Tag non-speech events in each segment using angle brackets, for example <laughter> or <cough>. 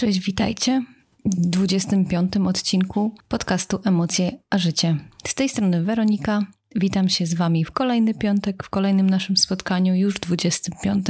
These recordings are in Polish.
Cześć, witajcie w 25 odcinku podcastu Emocje a Życie. Z tej strony Weronika. Witam się z Wami w kolejny piątek, w kolejnym naszym spotkaniu, już 25.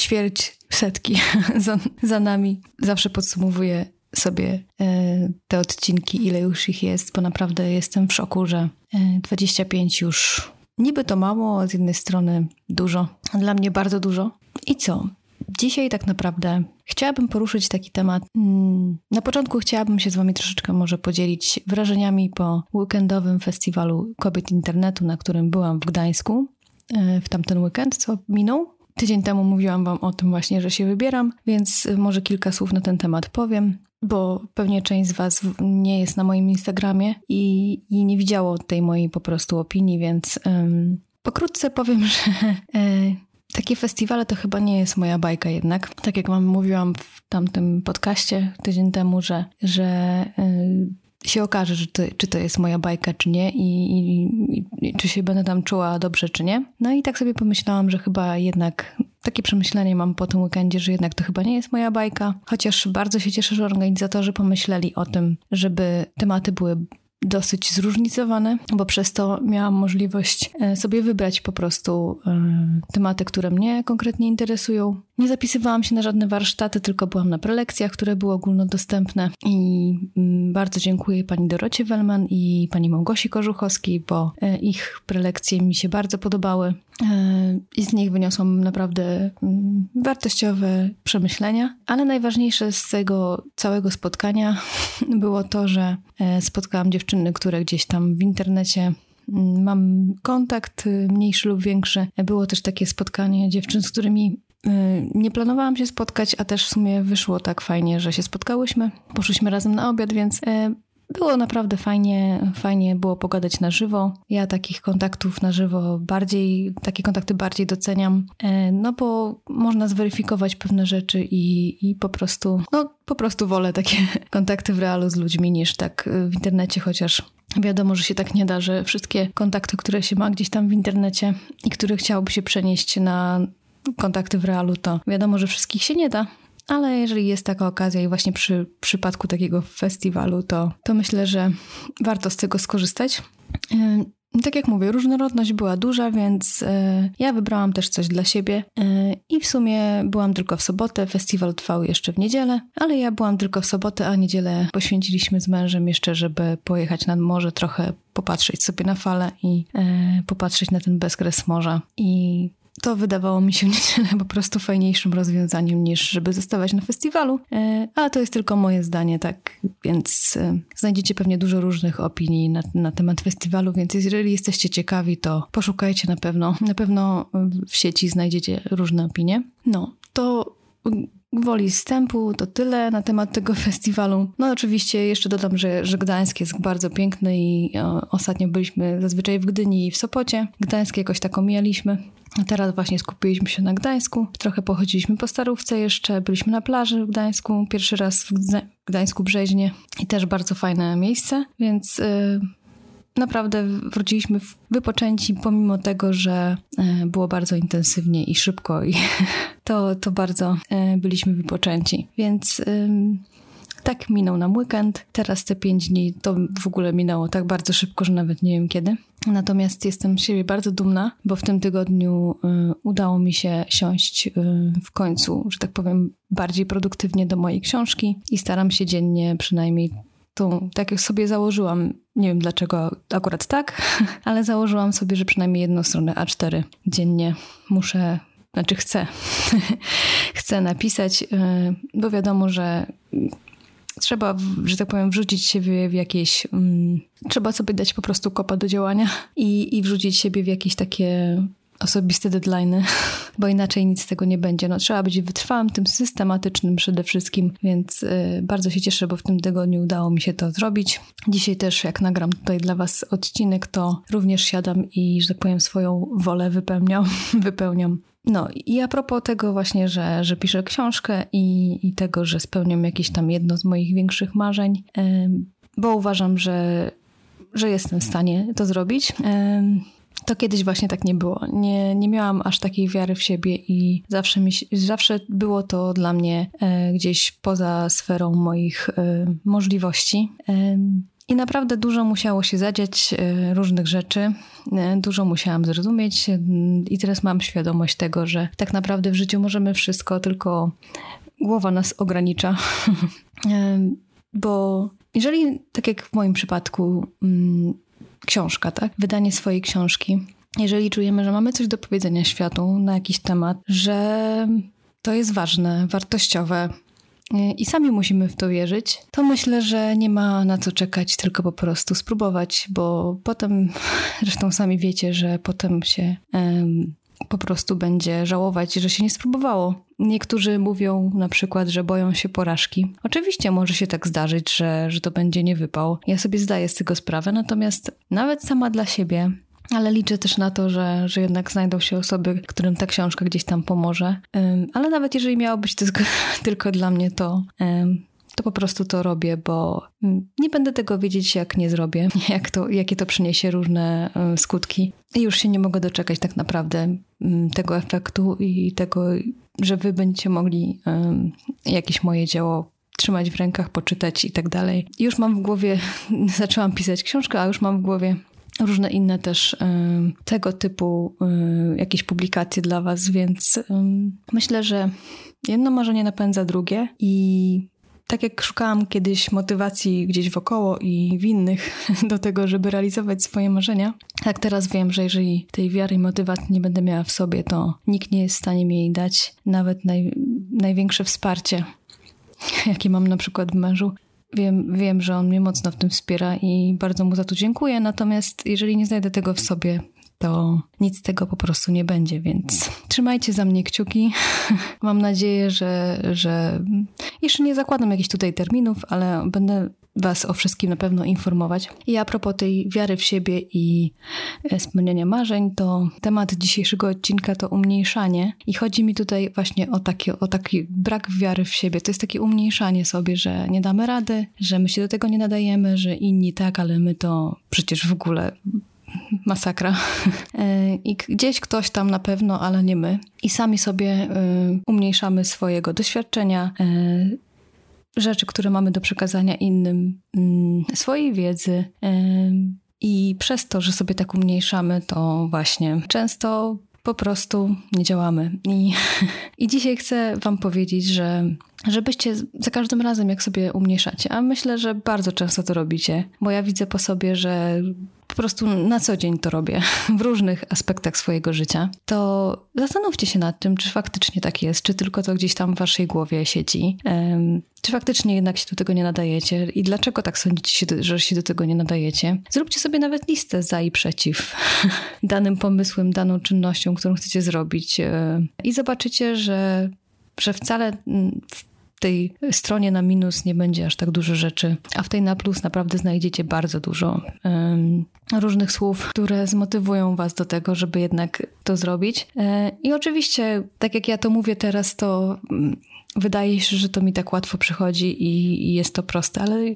Ćwierć setki <laughs> za, za nami. Zawsze podsumowuję sobie e, te odcinki, ile już ich jest, bo naprawdę jestem w szoku, że e, 25 już niby to mało, a z jednej strony dużo. Dla mnie bardzo dużo. I co? Dzisiaj tak naprawdę chciałabym poruszyć taki temat. Mm, na początku chciałabym się z Wami troszeczkę może podzielić wrażeniami po weekendowym festiwalu kobiet internetu, na którym byłam w Gdańsku e, w tamten weekend, co minął. Tydzień temu mówiłam Wam o tym właśnie, że się wybieram, więc może kilka słów na ten temat powiem, bo pewnie część z Was nie jest na moim Instagramie i, i nie widziało tej mojej po prostu opinii, więc um, pokrótce powiem, <laughs> że. E, takie festiwale to chyba nie jest moja bajka jednak. Tak jak wam mówiłam w tamtym podcaście tydzień temu, że, że yy, się okaże, że to, czy to jest moja bajka, czy nie i, i, i, czy się będę tam czuła dobrze, czy nie. No i tak sobie pomyślałam, że chyba jednak takie przemyślenie mam po tym weekendzie, że jednak to chyba nie jest moja bajka. Chociaż bardzo się cieszę, że organizatorzy pomyśleli o tym, żeby tematy były dosyć zróżnicowane, bo przez to miałam możliwość e, sobie wybrać po prostu e, tematy, które mnie konkretnie interesują. Nie zapisywałam się na żadne warsztaty, tylko byłam na prelekcjach, które były ogólnodostępne. I mm, bardzo dziękuję pani Dorocie Wellman i pani Małgosi Korzuchowskiej, bo e, ich prelekcje mi się bardzo podobały. I z nich wyniosłam naprawdę mm, wartościowe przemyślenia, ale najważniejsze z tego całego spotkania <laughs> było to, że spotkałam dziewczyny które gdzieś tam w internecie mm, mam kontakt, y, mniejszy lub większy. Było też takie spotkanie dziewczyn, z którymi nie planowałam się spotkać, a też w sumie wyszło tak fajnie, że się spotkałyśmy. Poszliśmy razem na obiad, więc y, było naprawdę fajnie, fajnie było pogadać na żywo. Ja takich kontaktów na żywo bardziej, takie kontakty bardziej doceniam, no bo można zweryfikować pewne rzeczy i, i po prostu, no po prostu wolę takie <laughs> kontakty w realu z ludźmi niż tak w internecie, chociaż wiadomo, że się tak nie da, że wszystkie kontakty, które się ma gdzieś tam w internecie i które chciałoby się przenieść na kontakty w realu, to wiadomo, że wszystkich się nie da. Ale jeżeli jest taka okazja i właśnie przy przypadku takiego festiwalu, to, to myślę, że warto z tego skorzystać. Tak jak mówię, różnorodność była duża, więc e, ja wybrałam też coś dla siebie e, i w sumie byłam tylko w sobotę. Festiwal trwał jeszcze w niedzielę, ale ja byłam tylko w sobotę, a niedzielę poświęciliśmy z mężem jeszcze, żeby pojechać nad morze, trochę popatrzeć sobie na fale i e, popatrzeć na ten bezkres morza. I to wydawało mi się w niedzielę po prostu fajniejszym rozwiązaniem niż żeby zostawać na festiwalu, e, ale to jest tylko moje zdanie, tak, więc e, znajdziecie pewnie dużo różnych opinii na, na temat festiwalu, więc jeżeli jesteście ciekawi, to poszukajcie na pewno, na pewno w sieci znajdziecie różne opinie. No, to Gwoli wstępu to tyle na temat tego <laughs> festiwalu. No oczywiście jeszcze dodam, że, że Gdańsk jest bardzo piękny i o, ostatnio byliśmy zazwyczaj w Gdyni i w Sopocie. Gdańsk jakoś tak omijaliśmy. Teraz właśnie skupiliśmy się na Gdańsku. Trochę pochodziliśmy po Starówce jeszcze, byliśmy na plaży w Gdańsku, pierwszy raz w Gdańsku Brzeźnie i też bardzo fajne miejsce, więc... Yy, naprawdę wróciliśmy wypoczęci, pomimo tego, że e, było bardzo intensywnie i szybko, i <laughs> to, to bardzo e, byliśmy wypoczęci. Więc tak minął nam weekend. Teraz te pięć dni to w ogóle minęło tak bardzo szybko, że nawet nie wiem kiedy. Natomiast jestem z siebie bardzo dumna, bo w tym tygodniu y, udało mi się siąść y, w końcu, że tak powiem, bardziej produktywnie do mojej książki i staram się dziennie przynajmniej tą, tak jak sobie założyłam, nie wiem dlaczego akurat tak, <laughs> ale założyłam sobie, że przynajmniej jedną stronę A4 dziennie muszę, znaczy chcę, <laughs> chcę napisać, y, bo wiadomo, że trzeba, że tak powiem, wrzucić siebie w jakieś. Um, trzeba sobie dać po prostu kopa do działania i, i wrzucić siebie w jakieś takie osobiste deadline'y, <laughs> bo inaczej nic z tego nie będzie. No, trzeba być wytrwałym, tym systematycznym przede wszystkim, więc y, bardzo się cieszę, bo w tym tygodniu udało mi się to zrobić. Dzisiaj też, jak nagram tutaj dla Was odcinek, to również siadam i, że tak powiem, swoją wolę wypełniam, <laughs> wypełniam no i a propos tego właśnie, że, że piszę książkę i, i tego, że spełniam jakieś tam jedno z moich większych marzeń, bo uważam, że, że jestem w stanie to zrobić to kiedyś właśnie tak nie było. Nie, nie miałam aż takiej wiary w siebie i zawsze, mi, zawsze było to dla mnie e, gdzieś poza sferą moich e, możliwości. I naprawdę dużo musiało się zadziać e, różnych rzeczy, e, dużo musiałam zrozumieć e, i teraz mam świadomość tego, że tak naprawdę w życiu możemy wszystko, tylko głowa nas ogranicza. <laughs> Bo jeżeli, tak jak w moim przypadku, mm, książka, tak? Wydanie swojej książki, jeżeli czujemy, że mamy coś do powiedzenia światu na jakiś temat, że to jest ważne, wartościowe, i sami musimy w to wierzyć, to myślę, że nie ma na co czekać, tylko po prostu spróbować, bo potem, <laughs> zresztą sami wiecie, że potem się um, po prostu będzie żałować, że się nie spróbowało. Niektórzy mówią na przykład, że boją się porażki. Oczywiście może się tak zdarzyć, że, że to będzie niewypał. Ja sobie zdaję z tego sprawę, natomiast nawet sama dla siebie ale liczę też na to, że, że jednak znajdą się osoby, którym ta książka gdzieś tam pomoże. Ale nawet jeżeli miało być to <laughs> tylko dla mnie, to, to po prostu to robię, bo nie będę tego wiedzieć, jak nie zrobię, <laughs> jak to, jakie to przyniesie różne skutki. I już się nie mogę doczekać tak naprawdę tego efektu i tego, że wy będziecie mogli jakieś moje dzieło trzymać w rękach, poczytać i tak dalej. Już mam w głowie, <laughs> zaczęłam pisać książkę, a już mam w głowie różne inne też tego typu jakieś publikacje dla Was, więc myślę, że jedno marzenie napędza drugie i tak jak szukałam kiedyś motywacji gdzieś wokoło i w innych <laughs> do tego, żeby realizować swoje marzenia, tak teraz wiem, że jeżeli tej wiary i motywacji nie będę miała w sobie, to nikt nie jest w stanie mi jej dać, nawet naj, największe wsparcie, <laughs> jakie mam na przykład w mężu, Wiem, wiem, że on mnie mocno w tym wspiera i bardzo mu za to dziękuję. Natomiast jeżeli nie znajdę tego w sobie, to nic z tego po prostu nie będzie, więc trzymajcie za mnie kciuki. <laughs> Mam nadzieję, że, że jeszcze nie zakładam jakichś tutaj terminów, ale będę Was o wszystkim na pewno informować. I a propos tej wiary w siebie i e, spełniania marzeń, to temat dzisiejszego odcinka to umniejszanie. I chodzi mi tutaj właśnie o taki, o taki brak wiary w siebie. To jest takie umniejszanie sobie, że nie damy rady, że my się do tego nie nadajemy, że inni tak, ale my to przecież w ogóle masakra. <laughs> E, I gdzieś ktoś tam na pewno, ale nie my. I sami sobie e, umniejszamy swojego doświadczenia, rzeczy, które mamy do przekazania innym, mm, swojej wiedzy. I przez to, że sobie tak umniejszamy, to właśnie często po prostu nie działamy. I, <laughs> i dzisiaj chcę Wam powiedzieć, że żebyście za każdym razem, jak sobie umniejszacie, a myślę, że bardzo często to robicie, bo ja widzę po sobie, że prostu na co dzień to robię <laughs> w różnych aspektach swojego życia, to zastanówcie się nad tym, czy faktycznie tak jest, czy tylko to gdzieś tam w waszej głowie siedzi, um, czy faktycznie jednak się do tego nie nadajecie i dlaczego tak sądzicie, że się do tego nie nadajecie. Zróbcie sobie nawet listę za i przeciw <laughs> danym pomysłem, daną czynnością, którą chcecie zrobić e, i zobaczycie, że że wcale w tej stronie na minus nie będzie aż tak dużo rzeczy, a w tej na plus naprawdę znajdziecie bardzo dużo um, różnych słów, które zmotywują Was do tego, żeby jednak to zrobić. E, I oczywiście, tak jak ja to mówię teraz, to mm, wydaje się, że to mi tak łatwo przychodzi i, i jest to proste, ale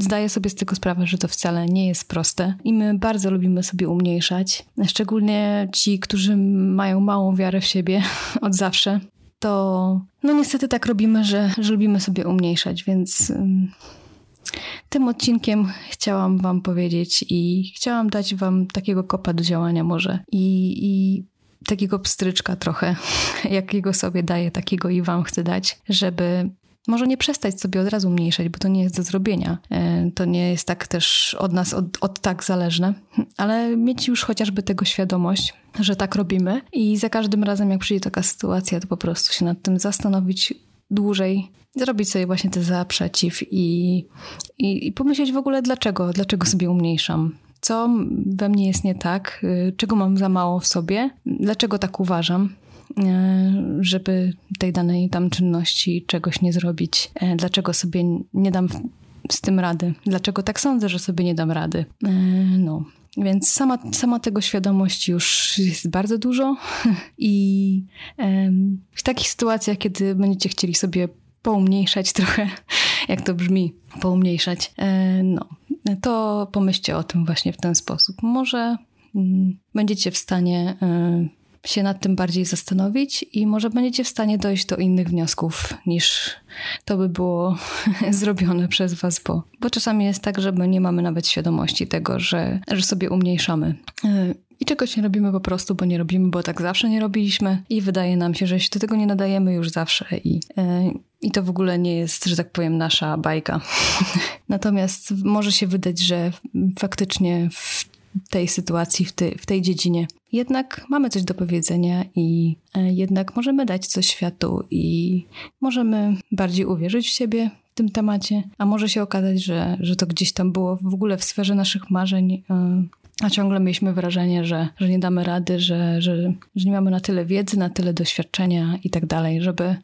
Zdaję sobie z tego sprawę, że to wcale nie jest proste i my bardzo lubimy sobie umniejszać, szczególnie ci, którzy mają małą wiarę w siebie <laughs> od zawsze to no niestety tak robimy, że, że lubimy sobie umniejszać, więc tym odcinkiem chciałam Wam powiedzieć i chciałam dać Wam takiego kopa do działania może i, i takiego pstryczka trochę, <laughs> jakiego sobie daję, takiego i Wam chcę dać, żeby może nie przestać sobie od razu mniejszać, bo to nie jest do zrobienia. E, to nie jest tak też od nas, od, od tak zależne, ale mieć już chociażby tego świadomość, że tak robimy i za każdym razem, jak przyjdzie taka sytuacja, to po prostu się nad tym zastanowić dłużej, zrobić sobie właśnie te za, przeciw i, i, i pomyśleć w ogóle dlaczego, dlaczego sobie umniejszam. Co we mnie jest nie tak, y, czego mam za mało w sobie, dlaczego tak uważam, żeby tej danej tam czynności czegoś nie zrobić. E, dlaczego sobie nie dam z tym rady? Dlaczego tak sądzę, że sobie nie dam rady? E, no. Więc sama, sama tego świadomość już jest bardzo dużo <laughs> i w takich sytuacjach, kiedy będziecie chcieli sobie poumniejszać <laughs> trochę, jak to brzmi, poumniejszać, no, to pomyślcie o tym właśnie w ten sposób. Może mm, będziecie w stanie się nad tym bardziej zastanowić i może będziecie w stanie dojść do innych wniosków niż to by było <laughs> zrobione przez was, bo, bo czasami jest tak, że my nie mamy nawet świadomości tego, że, że sobie umniejszamy. Y, I czegoś nie robimy po prostu, bo nie robimy, bo tak zawsze nie robiliśmy i wydaje nam się, że się do tego nie nadajemy już zawsze i, i to w ogóle nie jest, że tak powiem, nasza bajka. <laughs> Natomiast może się wydać, że faktycznie w tej sytuacji, w, ty, w tej dziedzinie jednak mamy coś do powiedzenia i e, jednak możemy dać coś światu i możemy bardziej uwierzyć w siebie w tym temacie, a może się okazać, że, że to gdzieś tam było w ogóle w sferze naszych marzeń. E, a ciągle mieliśmy wrażenie, że, że nie damy rady, że, że, że nie mamy na tyle wiedzy, na tyle doświadczenia i tak dalej, żeby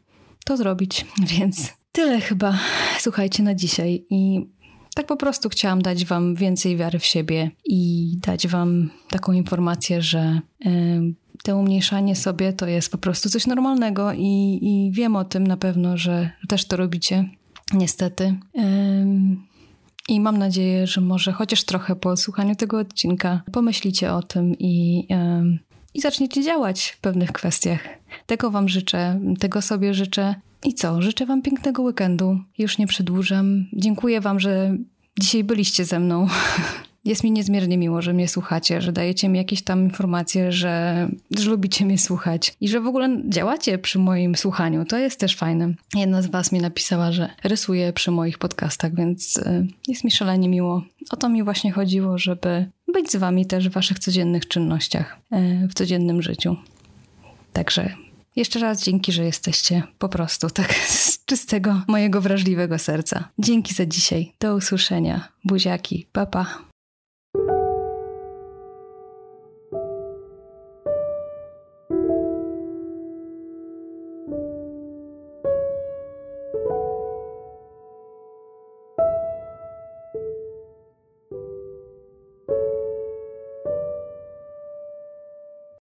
to zrobić. <laughs> Więc tyle chyba, słuchajcie, na dzisiaj. I tak po prostu chciałam dać Wam więcej wiary w siebie i dać Wam taką informację, że y, te umniejszanie sobie to jest po prostu coś normalnego i, i wiem o tym na pewno, że też to robicie. Niestety. Y, i mam nadzieję, że może chociaż trochę po słuchaniu tego odcinka pomyślicie o tym i, i zaczniecie działać w pewnych kwestiach. Tego Wam życzę, tego sobie życzę. I co? Życzę Wam pięknego weekendu. Już nie przedłużam. Dziękuję Wam, że dzisiaj byliście ze mną. <laughs> Jest mi niezmiernie miło, że mnie słuchacie, że dajecie mi jakieś tam informacje, że, że lubicie mnie słuchać i że w ogóle działacie przy moim słuchaniu. To jest też fajne. Jedna z Was mi napisała, że rysuje przy moich podcastach, więc y, jest mi szalenie miło. O to mi właśnie chodziło, żeby być z Wami też w Waszych codziennych czynnościach, y, w codziennym życiu. Także jeszcze raz dzięki, że jesteście po prostu tak z czystego mojego wrażliwego serca. Dzięki za dzisiaj. Do usłyszenia. Buziaki. Papa. Pa.